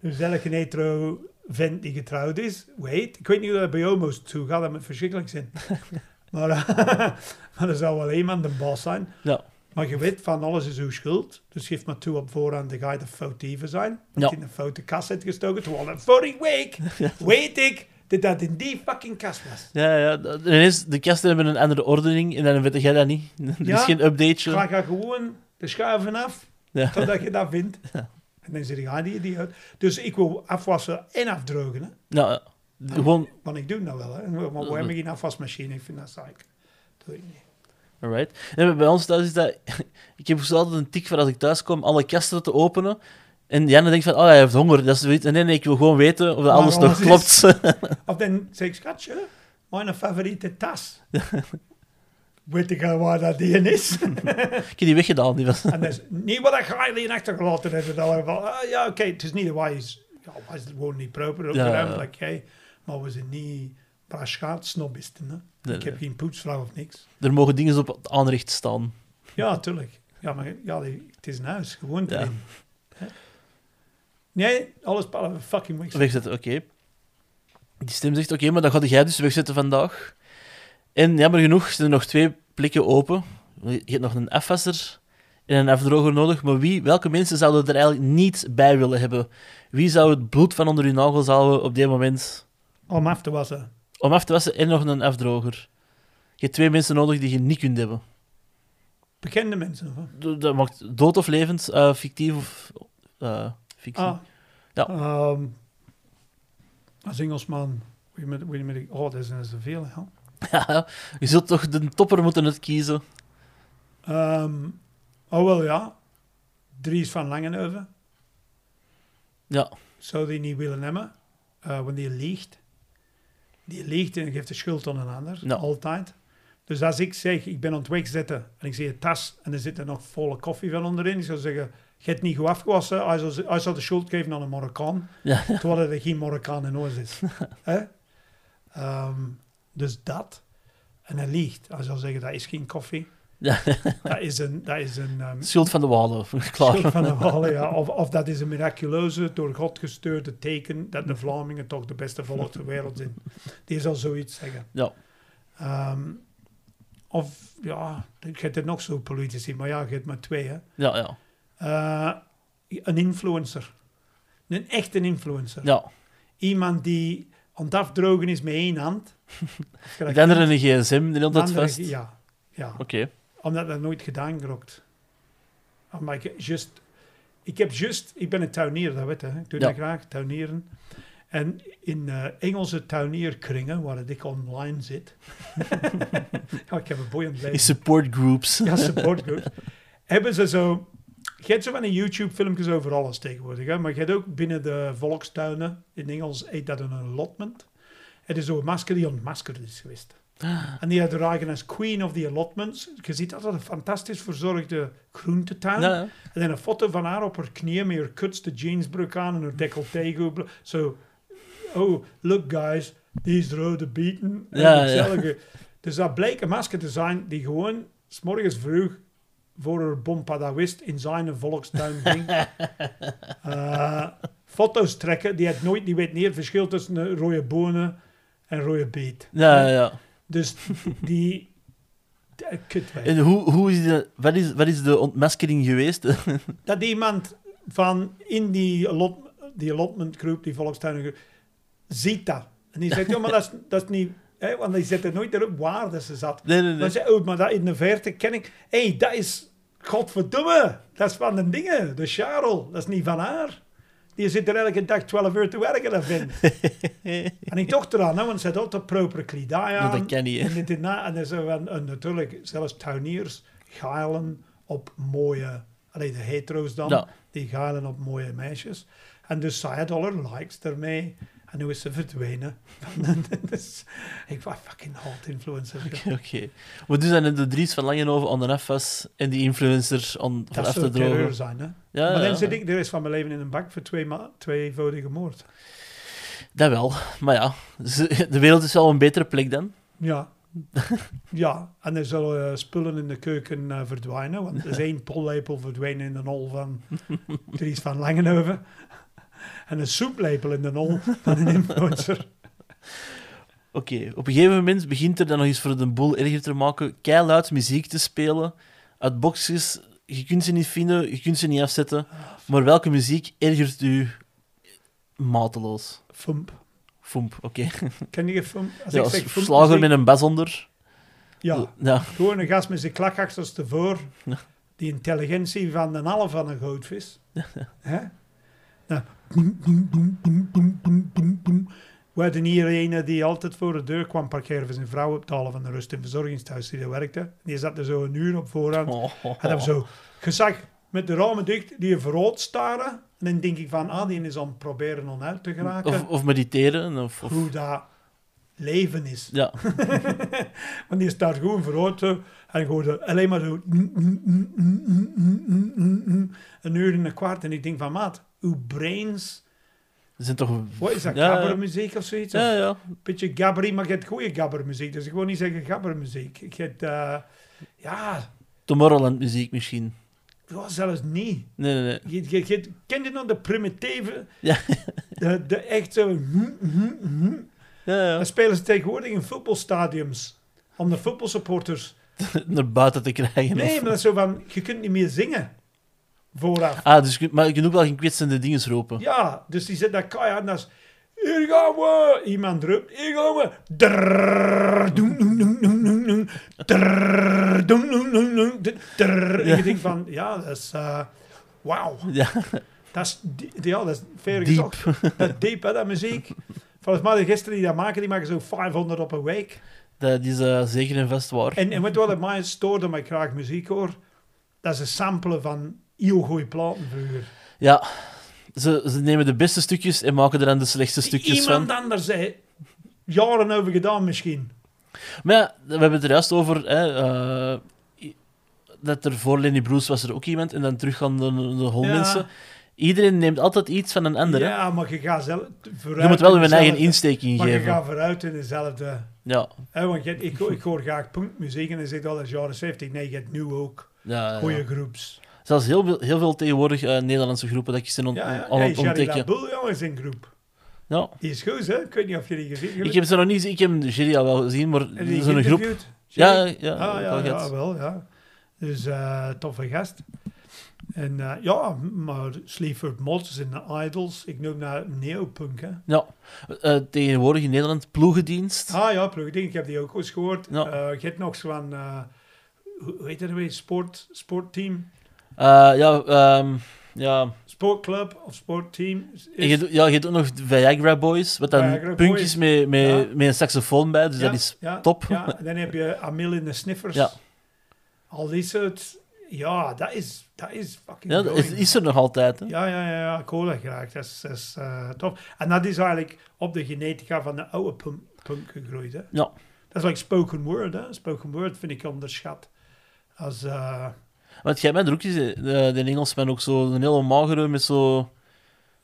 Dus elke hetero vent die getrouwd is, weet. Ik weet niet hoe dat bij homo's toe gaat, dat moet verschrikkelijk zijn. maar, eh, maar er zal wel iemand een baas zijn. Ja. Maar je weet van alles is uw schuld. Dus geef maar toe op voorhand de guy de foutieven zijn. Dat Ja. in een foute kast heeft gestoken. Terwijl de vorige week weet ik dat dat in die fucking kast was. Ja, ja. Ineens, de kasten hebben een andere ordening en dan weet jij dat niet. Er Ja. is geen updateje. Ga je gewoon de schuiven af, Ja. totdat je dat vindt. En dan zit je, die idioot. Dus ik wil afwassen en afdrogen. Hè. Ja. gewoon... Want ik doe dat wel. Hè. Maar we hebben geen afwasmachine. Ik vind dat saai. Doe ik niet. Alright. En bij ons thuis is dat... Ik heb altijd een tik voor als ik thuis kom, alle kasten te openen. En Janne denkt van, oh, hij heeft honger. Dat is zoiets. Nee, nee, ik wil gewoon weten of dat alles nog klopt. Of dan zeg ik, schatje, mijn favoriete tas. Weet ik al waar dat die is? ik heb die weggedaan. Die was... en dat is niet wat ik in achtergelaten van, ah, ja, oké, het is niet wijs. Ja, was het gewoon niet proper Ja, opgeruimd, ja. oké. Maar we zijn niet braschaat snobisten. Hè? Nee, ik heb nee. geen poetsvrouw of niks. Er mogen dingen op het aanrecht staan. Ja, tuurlijk. Ja, maar ja, het is een huis, gewoon Ja. erin. Nee, alles behalve fucking weg. Wegzetten, oké. Die stem zegt, oké, maar dan ga jij dus wegzetten vandaag. En jammer genoeg zijn er nog twee plekken open. Je hebt nog een afwasser en een afdroger nodig. Maar wie, welke mensen zouden er eigenlijk niet bij willen hebben? Wie zou het bloed van onder hun nagels houden op dit moment Om af te wassen. om af te wassen en nog een afdroger? Je hebt twee mensen nodig die je niet kunt hebben. Bekende mensen. Of? Dat maakt dood of levend, eh, fictief of eh, fictie. Ah. Ja. Ehm, als Engelsman. Weet je met, weet je met, oh, dat zijn zoveel. Hè? je zult toch de topper moeten uitkiezen. Ehm, oh, wel ja. Dries van Langenhoven. Ja, Zou die niet willen hebben. eh, want die liegt. Die liegt en geeft de schuld aan een ander. Ja. Altijd. Dus als ik zeg, ik ben aan het wegzetten en ik zie een tas en er zit er nog volle koffie van onderin. Ik zou zeggen, je hebt niet goed afgewassen. Hij zou, hij zou de schuld geven aan een Marokkaan. Ja. Terwijl er geen Marokkaan in ons is. Dus dat. En hij liegt. Hij zou zeggen, dat is geen koffie. Ja. Dat is een... Dat is een ehm, schuld van de walen. Klaar. Schuld van de Wallen, ja. Of, of dat is een miraculeuze, door God gestuurde teken dat de Vlamingen toch de beste volk ter wereld zijn. Die zal zoiets zeggen. Ja. Ehm, of, ja, je hebt er nog zo politici, maar ja, je hebt maar twee, hè. Ja, ja. Eh, een influencer. Een echte influencer. ja. Iemand die aan het afdrogen is met één hand. Andere kunt, een gsm, die altijd vast. Ja, ja. Oké. omdat dat nooit gedaan gerokt. Maar ik, just, ik heb just, ik ben een tuinier, dat weet je. Ik doe Ja. dat graag, tuinieren. En in eh, Engelse tuinierkringen, waar ik online zit. ja, ik heb een boeiend In leven. support groups. Ja, support groups. hebben ze zo... Je hebt zo van YouTube-filmpjes over alles tegenwoordig. Hè? Maar je hebt ook binnen de volkstuinen, in Engels heet dat een allotment. Het is zo'n masker die ontmaskerd is geweest. En die dragen als queen of the allotments. Je ziet altijd een fantastisch verzorgde groentetuin. Ja, ja. En dan een foto van haar op haar knieën met haar kutste jeansbroek aan en haar decolleté. Zo, oh, look guys, these rode bieten. En Ja, ja. Dus dat bleek een masker te zijn die gewoon s morgens vroeg voor haar bompadawist in zijn volkstuin ging. Eh, foto's trekken. Die, had nooit, die weet niet het verschil tussen een rode bonen en rode beet. ja, ja. Dus die... weg. En hoe, hoe is de, wat, is, wat is de ontmaskering geweest? dat iemand van in die, allot, die allotment die volkstuingroep, ziet dat. En die zegt, ja, maar dat is, dat is niet... Hè, want die zet er nooit erop waar dat ze zat. nee, nee, Maar nee. zei, oh, maar dat in de verte ken ik... Hé, hey, dat is... Godverdomme! Dat is van de dingen, de Charles. Dat is niet van haar. Die zit er elke dag 12 uur te werken, dat vindt. en ik toch eraan, want ze had altijd proper kledij aan. dat niet, hè. En, dit en dat. en, zo en natuurlijk, zelfs tuiniers geilen op mooie... Allee, de hetero's dan, die geilen op mooie meisjes. En dus zij had al haar likes ermee. En nu is ze verdwenen. dus, ik was fucking hot influencer. Oké. Maar dus zijn de Dries van Langenhoven aan de en die influencer aan van Dat zou te terreur zijn, hè? Ja, maar ja, dan zit ik de rest van mijn leven in een bak voor twee, tweevoudige moord. Dat wel. Maar ja, de wereld is wel een betere plek dan. Ja. ja, en er zullen eh, spullen in de keuken eh, verdwijnen, want er is één pollepel verdwenen in de nol van Dries van Langenhoven. En een soeplepel in de nol van een influencer. Oké, op een gegeven moment begint er dan nog eens voor de boel erger te maken keiluid muziek te spelen uit boxjes. Je kunt ze niet vinden, je kunt ze niet afzetten. Maar welke muziek ergert u mateloos? Fump. Fump, oké. Ken je Fump? Als Ja, ik als zeg Fump slager met een bas onder. Ja, ja. gewoon een gast met zijn klak achterstevoor. Ja. Die intelligentie van een half van een goudvis. Hè? We hadden hier een die altijd voor de deur kwam parkeren voor zijn vrouw op talen van de rust- in verzorgingshuis die daar werkte. Die zat er zo een uur op voorhand. Oh. en hebben zo gezag met de ramen dicht, die verrood staren. En dan denk ik van, ah, die is om proberen om uit te geraken. Of, mediteren. Of. Hoe dat leven is. Ja. Want die staat gewoon vooruit en gewoon alleen maar zo een uur en een kwart. En ik denk van maat, uw brains... Zijn toch... Wat is dat, gabbermuziek of zoiets? Ja, ja. Een beetje gabberie, maar je hebt goede gabbermuziek. Dus ik wil niet zeggen gabbermuziek. Ik heb... Eh, ja... Tomorrowland muziek misschien. Ja, zelfs niet. Nee, nee, nee. Je, ken je nog de primitieve? Ja. De, de echt hm, hm, hm. Ja, spelen ze tegenwoordig in voetbalstadiums. Om de voetbalsupporters... Naar buiten te krijgen. Nee, of- maar dat is zo van... Je kunt niet meer zingen. Vooraf. Ah, dus maar je kunt ook wel geen kwetsende dingen roepen. Ja, dus die zit daar keihard is... Hier gaan we! Iemand roept, hier gaan we! Drrrr, doen, doen, doen. Drrrr, doen, doen, doen, doen, doen, drrrr. En je denkt van, ja, dat is... Wauw. Ja, Dat is, die- ja, dat is gezocht. Dat diep, hè, dat muziek. Volgens mij de gisteren die dat maken, die maken zo 500 op een week. Dat is eh, zeker en vast waar. En, en weet wat het mij stoorde, maar ik graag muziek hoor? Dat is een samplen van heel goede platen vroeger. Ja, ze, ze nemen de beste stukjes en maken er dan de slechtste stukjes Iemand van. anders zei, jaren over gedaan misschien. Maar ja, we hebben het er juist over... Hè, eh, dat er voor Lenny Bruce was er ook iemand en dan terug gaan de, de Ja. Iedereen neemt altijd iets van een ander. Ja, maar je gaat zelf vooruit. Je moet wel je eigen insteek Maar je gaat vooruit in dezelfde... Ja, want je, ik, ik hoor graag punkmuziek en dan zegt al dat is jaren 70. Nee, je hebt nu ook ja, ja. goede groeps. Zelfs heel, veel- heel veel tegenwoordig eh, Nederlandse groepen dat ik ze on, Ja, aan Hey, het Jerry ontdekken. Laboul, jongen, is in groep. Ja. Die is goed, hè? Ik weet niet of je die gezien. Ik heb ze nog niet gezien. Ik heb Jerry al wel gezien, maar je zo'n groep... Ja, ja, Ah, ja, ja, wel, ja. Dus eh toffe gast. En eh, ja, maar Sleaford Mods de Idols. Ik noem dat neopunk, hè. Ja, eh, tegenwoordig in Nederland ploegendienst. Ah ja, plugding, ik heb die ook eens gehoord. Ja. Eh, je hebt nog zo van, eh, hoe heet dat weer, sport, sportteam? Ja, ehm, ja. Sportclub of sportteam? Is- En je, doet- ja, je hebt ook nog Viagra Boys, wat dan Viagra punkjes Boys. met, met, Ja. met een saxofoon bij, dus Ja, dat is top. Ja, en dan heb je Amil in de Sniffers. Ja. Al die soort... Ja, dat is, dat is fucking Ja, dat is, is er nog altijd. Hè? Ja, ja, ja, ja, ik hoor dat graag. Dat is, dat is eh, tof. En dat is eigenlijk op de genetica van de oude punk, punk gegroeid. Hè? Ja. Dat is like spoken word. Hè? Spoken word vind ik onderschat. Als, eh, Want jij bent er ook de, de Engelsman ook zo, een hele magere met zo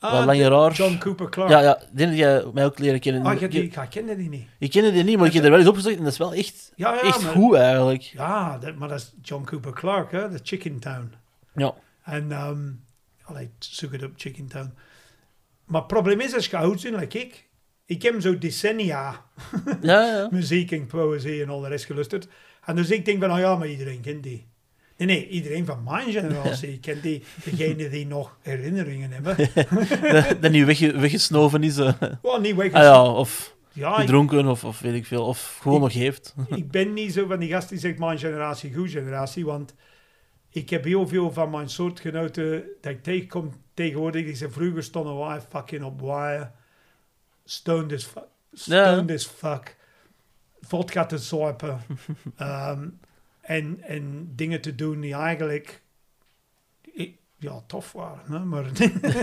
ah, wat langer. John Cooper Clarke. Ja, ja, dat jij mij ook leren kennen. Ah, ik, heb die, ik, ik kende die niet. ik kende die niet, maar ik heb er wel eens opgezocht en dat is wel echt, Ja, ja, echt maar, goed eigenlijk. Ja, dat, maar dat is John Cooper Clarke, hè? de Chicken Town. Ja. En, allee, zoek het op Chicken Town. Maar het probleem is, als je oud bent, like ik, ik heb zo decennia Ja, ja. muziek en poëzie en al de rest gelusterd. En dus ik denk van, nou ja, maar iedereen kent die. Nee, nee, iedereen van mijn generatie kent die. Degene die nog herinneringen hebben. dat, niet wegge, weggesnoven is. Wel, niet weg. Ah ja, of ja, ik, gedronken, of, of weet ik veel. Of gewoon Ik- nog heeft. ik ben niet zo van die gast die zegt mijn generatie, goed generatie. Want ik heb heel veel van mijn soortgenoten dat ik tegenkom tegenwoordig. Die zeggen, vroeger stonden wij fucking op wire. Stoned as fuck. Stoned as fuck. Vodka te zuipen. Ehm, en, en dingen te doen die eigenlijk... Ja, tof waren, hè, maar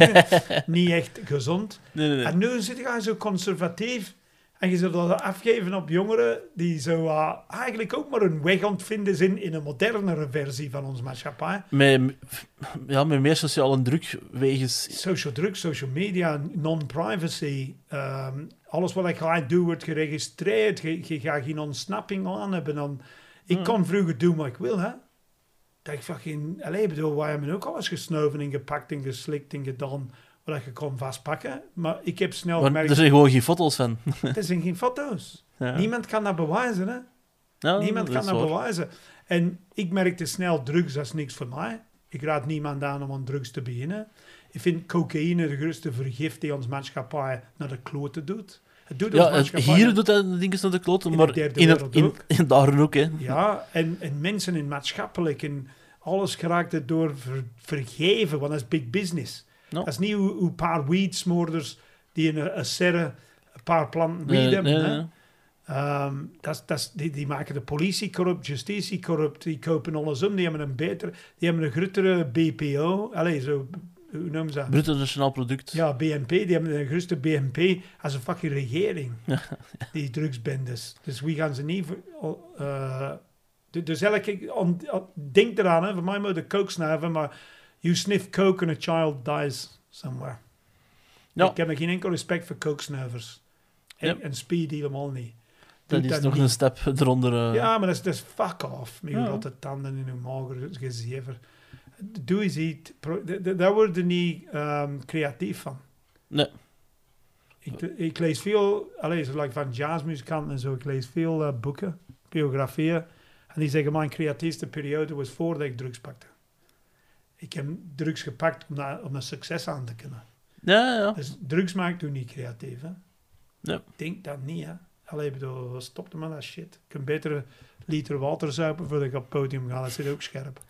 niet echt gezond. Nee, nee, nee. En nu zit je zo conservatief en je zult dat afgeven op jongeren die zo uh, eigenlijk ook maar een weg aan het vinden zijn in een modernere versie van onze maatschappij. Met, ja, met meer sociale druk wegens... Social druk, social media, non-privacy. ehm, alles wat ik ga doen wordt geregistreerd. Je, je gaat geen ontsnapping aan hebben. Dan, ik Hmm. kan vroeger doen wat ik wil, hè. Dat ik fucking... Allee, bedoel, wij hebben ook alles gesnoven en gepakt en geslikt en gedaan wat je kon vastpakken. Maar ik heb snel Maar gemerkt... er zijn gewoon geen foto's van. Het zijn geen foto's. Ja. Niemand kan dat bewijzen, hè? Ja, Niemand dat kan dat waar. bewijzen. En ik merkte snel, drugs, dat is niks voor mij. Ik raad niemand aan om aan drugs te beginnen. Ik vind cocaïne de grootste vergif die ons maatschappij naar de kloten doet. Het doet ons Ja, het- hier doet dat naar de kloten, de maar in, het, in, in daar ook, hè. Ja, en, en mensen in maatschappelijk en alles geraakt het door ver- vergeven, want dat is big business. Dat is niet hoe, een paar weedsmoorders die in een, een serre een paar planten weed hebben. nee, hè. nee. Ehm, dat, dat, die, die maken de politie corrupt, justitie corrupt, die kopen alles om, die hebben een betere, die hebben een grotere BPO, allee, zo, hoe noemen ze dat? Bruto nationaal product. Ja, BNP, die hebben een grootste BNP als een fucking regering, die drugsbendes. Dus wie gaan ze niet... Eh, du- dus elke... On, on- denk eraan, hè, voor mij moet de coke snuiven, maar you sniff coke and a child dies somewhere. Ja. Ik heb geen enkel respect voor kokesnuivers. En, speed helemaal niet. dat is nog niet. een stap eronder. eh. Ja, maar dat is, dat is fuck off. Met Ja. rotte tanden in je mager gezever. Doe eens iets. Daar word je niet ehm, creatief van. Nee. Ik, ik lees veel, alleen like van jazzmuzikanten en zo, ik lees veel eh, boeken, biografieën. En die zeggen, mijn creatiefste periode was voordat ik drugs pakte. Ik heb drugs gepakt om, na- om een succes aan te kunnen. Ja, ja. Dus drugs maakt u niet creatief, hè? Ja. Ik denk dat niet, hè? Allee, ik bedoel, stop dat shit. Je kunt beter een liter water zuipen voordat ik op het podium ga. Dat zit ook scherp.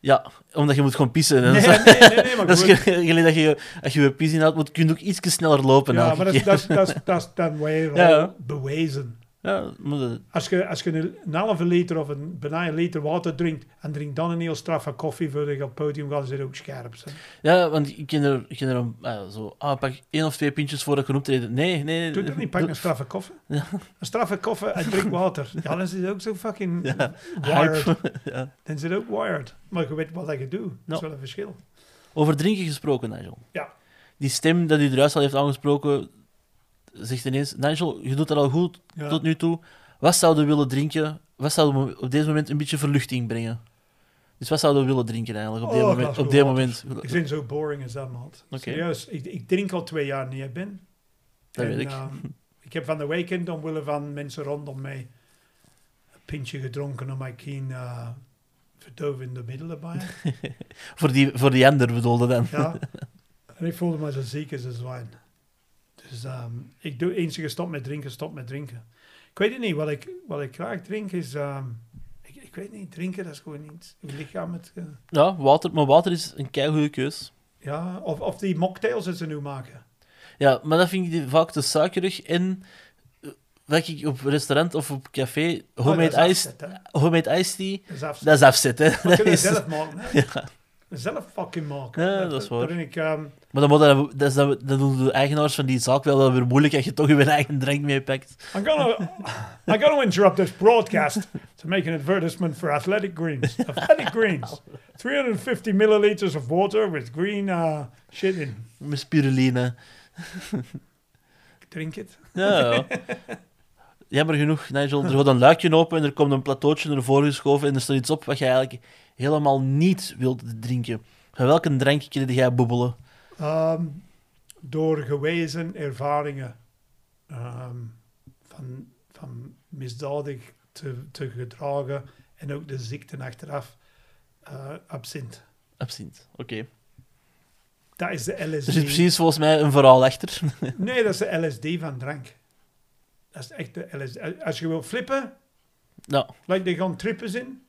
Ja, omdat je moet gewoon pissen. Nee, dat is, nee, nee, nee, maar dat is gelijk dat je, als je je pis inhoudt, moet kun je ook iets sneller lopen. Ja, maar dat is, dat, is, dat, is, dan weer bewezen. Ja, dat- Als je, als je een, een halve liter of een, bijna een liter water drinkt en drink dan een heel straffe koffie voordat je op het podium gaat, zit ook scherp. Hè? ja, want ik ken er, ik ken er een, zo, ah, pak één of twee pintjes voordat ik een optreden. Nee, nee. nee. Doe dat niet, pak een straffe koffie. Ja. Een straffe koffie en drink water. Ja, dan zit het ook zo fucking Ja, wired. ja. Dan zit het ook wired. Maar je weet wat dat je doet. Dat is wel een verschil. Over drinken gesproken, Nigel. Ja. Die stem dat u eruit al heeft aangesproken, zegt ineens, Nigel, je doet dat al goed Ja. tot nu toe. Wat zouden we willen drinken? Wat zouden we op deze moment een beetje verluchting brengen? Dus wat zouden we willen drinken eigenlijk op dit Oh, moment? Op dit moment. Ik vind zo boring als dat, man. Oké. Serieus, ik, ik drink al twee jaar niet, Ben. Dat En, weet ik. ehm, ik heb van de weekend, omwille van mensen rondom mij, een pintje gedronken om ik geen eh, verdovende middelen bij. Voor die, voor die ander bedoelde dan. Ja. En ik voelde me zo ziek als een zwijn. Dus ehm, ik doe eens gestopt met drinken, stop met drinken. Ik weet het niet, wat ik, wat ik graag drink is... ehm, ik, ik weet niet, drinken dat is gewoon niet... Je lichaam het... eh, Ja, water, maar water is een keigoede keus. ja, of, of die mocktails dat ze nu maken. Ja, maar dat vind ik vaak te suikerig. En eh, wat ik op restaurant of op café, Oh, homemade, dat is ice, afzet, homemade iced tea, Dat is afzet. dat is afzet, hè. We Dat kunnen is, zelf maken, hè. ja. Zelf fucking maken. Ja, dat is waar. Ik, ehm, Maar dan, moet dat, dat, is dat, dat doen de eigenaars van die zaak wel weer moeilijk als je toch je eigen drank meepakt. I'm gonna, I'm gonna interrupt this broadcast to make an advertisement for Athletic Greens. Athletic Greens, 350 milliliters of water with green uh, shit in. Met spiruline. Drink it. Ja, ja. Jammer genoeg, Nigel. Er gaat een luikje open en er komt een plateautje ervoor geschoven en er staat iets op wat je eigenlijk helemaal niet wilt drinken. Van welke drank kun jij boebelen? Ehm, door gewezen ervaringen ehm, van, van misdadig te, te gedragen en ook de ziekten achteraf, eh absint. Absint. Oké. Dat is de LSD. Er zit precies volgens mij een verhaal achter. Nee, dat is de LSD van drank. Dat is echt de LSD. Als je wil flippen, nou, like er gaan trippen in,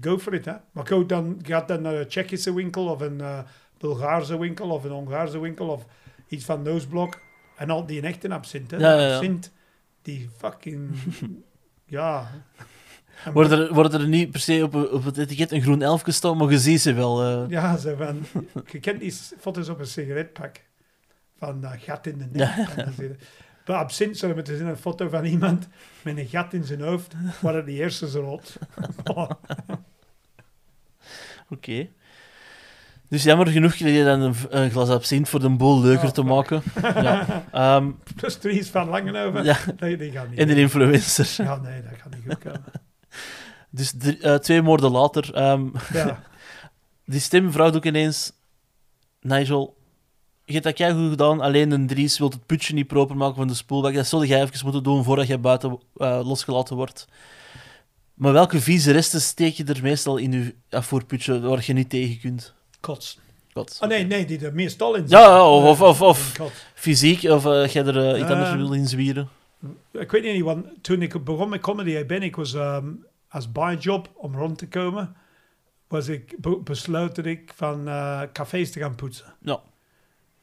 go for it. Hè. Maar go dan, gaat dan naar een Tsjechische winkel of een eh, Bulgaarse winkel of een Hongaarse winkel of iets van Noosblok. En al die echte absint. Hè. Ja, ja, ja. absint, die fucking... ja. En- wordt er, wordt er niet per se op, op het etiket een groen elfje staan, maar je ziet ze wel. eh. Ja, zo van... je kent die foto's op een sigaretpak. Van dat gat in de nek. Bij absint zullen we te zien een foto van iemand met een gat in zijn hoofd, waar het die hersens rood. Oké. Dus jammer genoeg kreeg je dan een, een glas absint voor de boel leuker Oh, te maken. ja. Ehm, Plus drie is van Langenhoven. ja, Nee, die gaat niet. en de influencer. Ja, nee, dat gaat niet goed komen. Dus drie- eh, twee moorden later. ehm, Ja, die stem vraagt ook ineens... Nigel, je hebt dat jij goed gedaan, alleen een Dries wil het putje niet proper maken van de spoelbak. Dat zul jij even moeten doen voordat jij buiten eh, losgelaten wordt. Maar welke vieze resten steek je er meestal in je afvoerputje waar je niet tegen kunt? Kots. God. Oh nee, nee, die er meestal in zitten. ja, of- of- of- kots. Fysiek, of eh jij er eh, iets anders Eh, wil inzwieren? Ik weet niet, want toen ik begon met comedy, ben ik was ehm, als bijjob om rond te komen, was ik be- besloten ik van cafés te gaan poetsen. Ja.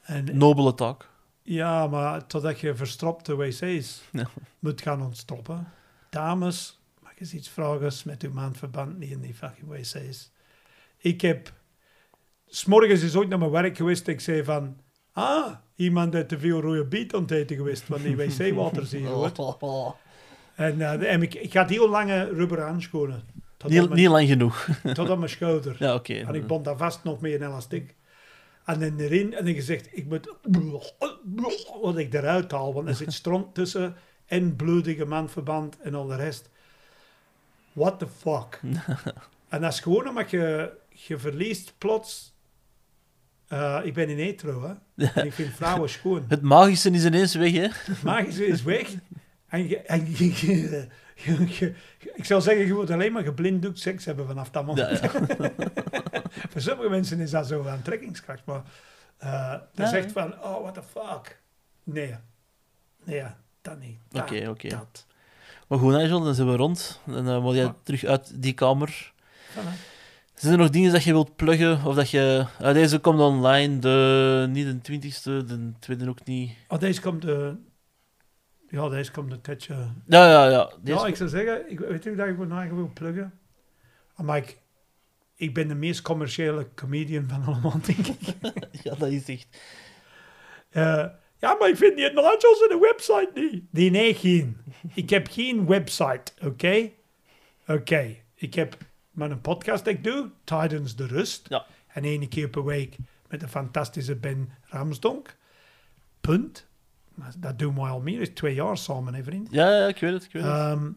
En Nobele taak. ja, maar totdat je verstropte wc's Ja. moet gaan ontstoppen. Dames, mag ik eens iets vragen met uw maandverband niet in die fucking wc's. Ik heb, s'morgens is ooit naar mijn werk geweest, ik zei van, ah, iemand heeft te veel rode biet eten geweest, van die wc-water zie je. En, en ik, ik had heel lange rubber handschoenen. Niet, aan mijn, niet lang genoeg. tot aan mijn schouder. Ja, oké. En ik bond daar vast nog mee een elastiek. En dan erin, en ik gezegd, ik moet wat ik eruit haal, want er zit stront tussen en bloedige mandverband en al de rest. What the fuck? en dat is gewoon omdat je, je verliest plots. eh, ik ben in hetero, hè? En ik vind vrouwen schoon. Het magische is ineens weg, hè? Het magische is weg. En, je, en je, je- je- je- ik zou zeggen, je moet alleen maar geblinddoekt seks hebben vanaf dat moment. Ja, ja. Voor sommige mensen is dat zo aantrekkingskracht, maar eh dat is Ja, echt van, oh, what the fuck. Nee. Nee, dat niet. Dat, Oké, oké. Maar goed, Nigel, dan zijn we rond. En dan moet jij Ja. terug uit die kamer. Voilà. Zijn er nog dingen dat je wilt pluggen? Of dat je... Ah, deze komt online, de... niet de 20ste, de tweede ook niet. Oh, deze komt de... Ja, deze komt een tijdje... Ja, ja, ja. Deze... Ja, ik zou zeggen, ik weet niet dat ik mijn eigen wil pluggen. Maar ik, ik ben de meest commerciële comedian van allemaal, denk ik. ja, dat is echt... Eh, ja, maar ik vind die Nigels in de website niet. Die nee, geen. Ik heb geen website, oké? Oké. Ik heb een podcast dat ik doe, tijdens de rust. Ja. En één keer per week met de fantastische Ben Ramsdonk. Punt. Dat doen we al meer dan twee jaar samen, hè, vriend. Ja, ja, ik weet het, ik weet het. Ehm,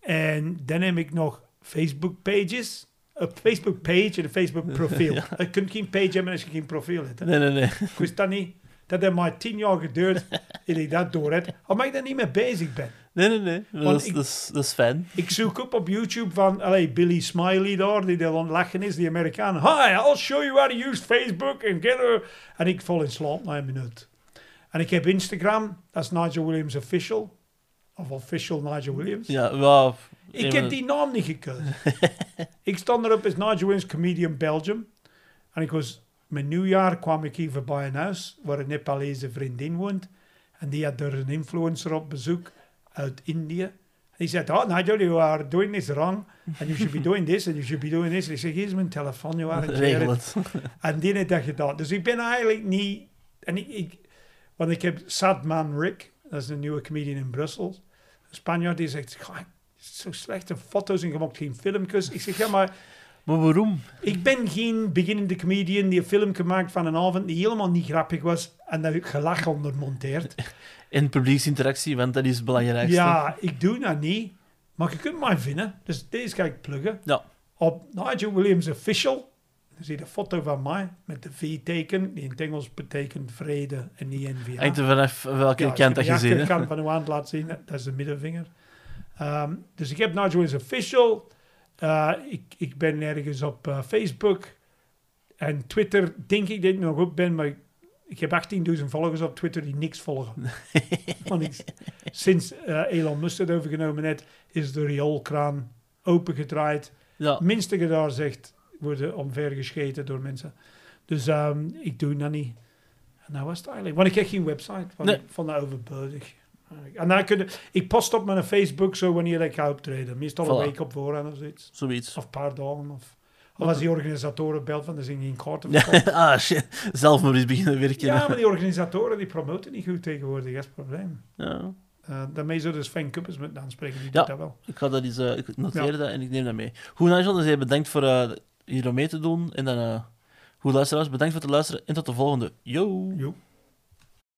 en dan heb ik nog Facebook pages. Een Facebook page en een Facebook profiel. Je kunt geen page hebben als je geen profiel hebt. hè. Nee, nee, nee. Ik wist dat niet. Dat heeft maar tien jaar geduurd eer ik dat door heb. Omdat ik daar niet mee bezig ben. Nee, nee, nee. Dat is, ik- dat, is, dat is fijn. Ik zoek op op YouTube van allee, Billy Smiley daar, die daar aan het lachen is, die Amerikaan. Hi, I'll show you how to use Facebook and get her... En ik val in slaap na een minuut. En ik heb Instagram, dat is Nigel Williams Official. Of Official Nigel Williams. Ja, wel... Ik heb die naam niet gekozen. ik stond erop als Nigel Williams Comedian Belgium. En ik was, mijn nieuwjaar kwam ik hier voorbij een huis waar een Nepalese vriendin woont. En die had er een influencer op bezoek uit India. Die zei, oh Nigel, you are doing this wrong. And you should be doing this and you should be doing this. En ik zeg, hier is mijn telefoon, you are Regel het. en die heeft dat gedaan. Dus ik ben eigenlijk niet... En ik, ik, want ik heb Sadman Rick, dat is een nieuwe comedian in Brussel. Een Spanjaard die zegt, "Goh, zo slechte foto's en je maakt geen filmpjes. Ik zeg, ja, maar Maar waarom? ik ben geen beginnende comedian die een film gemaakt van een avond die helemaal niet grappig was en daar gelach onder monteert. En publieksinteractie, want dat is het belangrijkste. Ja, ik doe dat niet. Maar je kunt mij vinden. Dus deze ga ik pluggen. Ja. Op Nigel Williams Official. Dan zie je een foto van mij met de V-teken. Die in het Engels betekent vrede en niet NVA. Hangt er vanaf welke Ja, kant dat je als ziet. de hè. kant van de hand laat zien, dat is de middenvinger. Ehm, dus ik heb Nigel Williams Official. Eh, ik, ik ben ergens op eh, Facebook. En Twitter denk ik dat ik nog op ben, maar ik, ik heb 18.000 volgers op Twitter die niks volgen. Want ik, sinds eh, Elon Musk het overgenomen heeft, is de rioolkraan opengedraaid. Ja. Minste daar zegt, worden omvergescheten door mensen. Dus ehm, ik doe dat niet. En dat was het eigenlijk. Want ik heb geen website, want Nee. ik vond dat overbodig. En dan kun je, ik post op mijn Facebook zo wanneer ik ga optreden. Meestal een week op voorhand of zoiets. Zoiets. Of een paar dagen. Of, of als die organisatoren belt van, er zijn geen kaarten verkocht. ah, shit. Zelf maar eens beginnen werken. Ja, maar die organisatoren die promoten niet goed tegenwoordig. Dat is het probleem. Ja. Uh, daarmee zullen dus Sven Kuppers moeten aanspreken. Die Ja. doet dat wel. Ik ga dat eens, eh, ik noteer Ja. dat en ik neem dat mee. Goed, Nigel, dus bedankt voor eh hier om mee te doen. En dan, eh goed luisteraars, bedankt voor het luisteren en tot de volgende. Yo! Jo.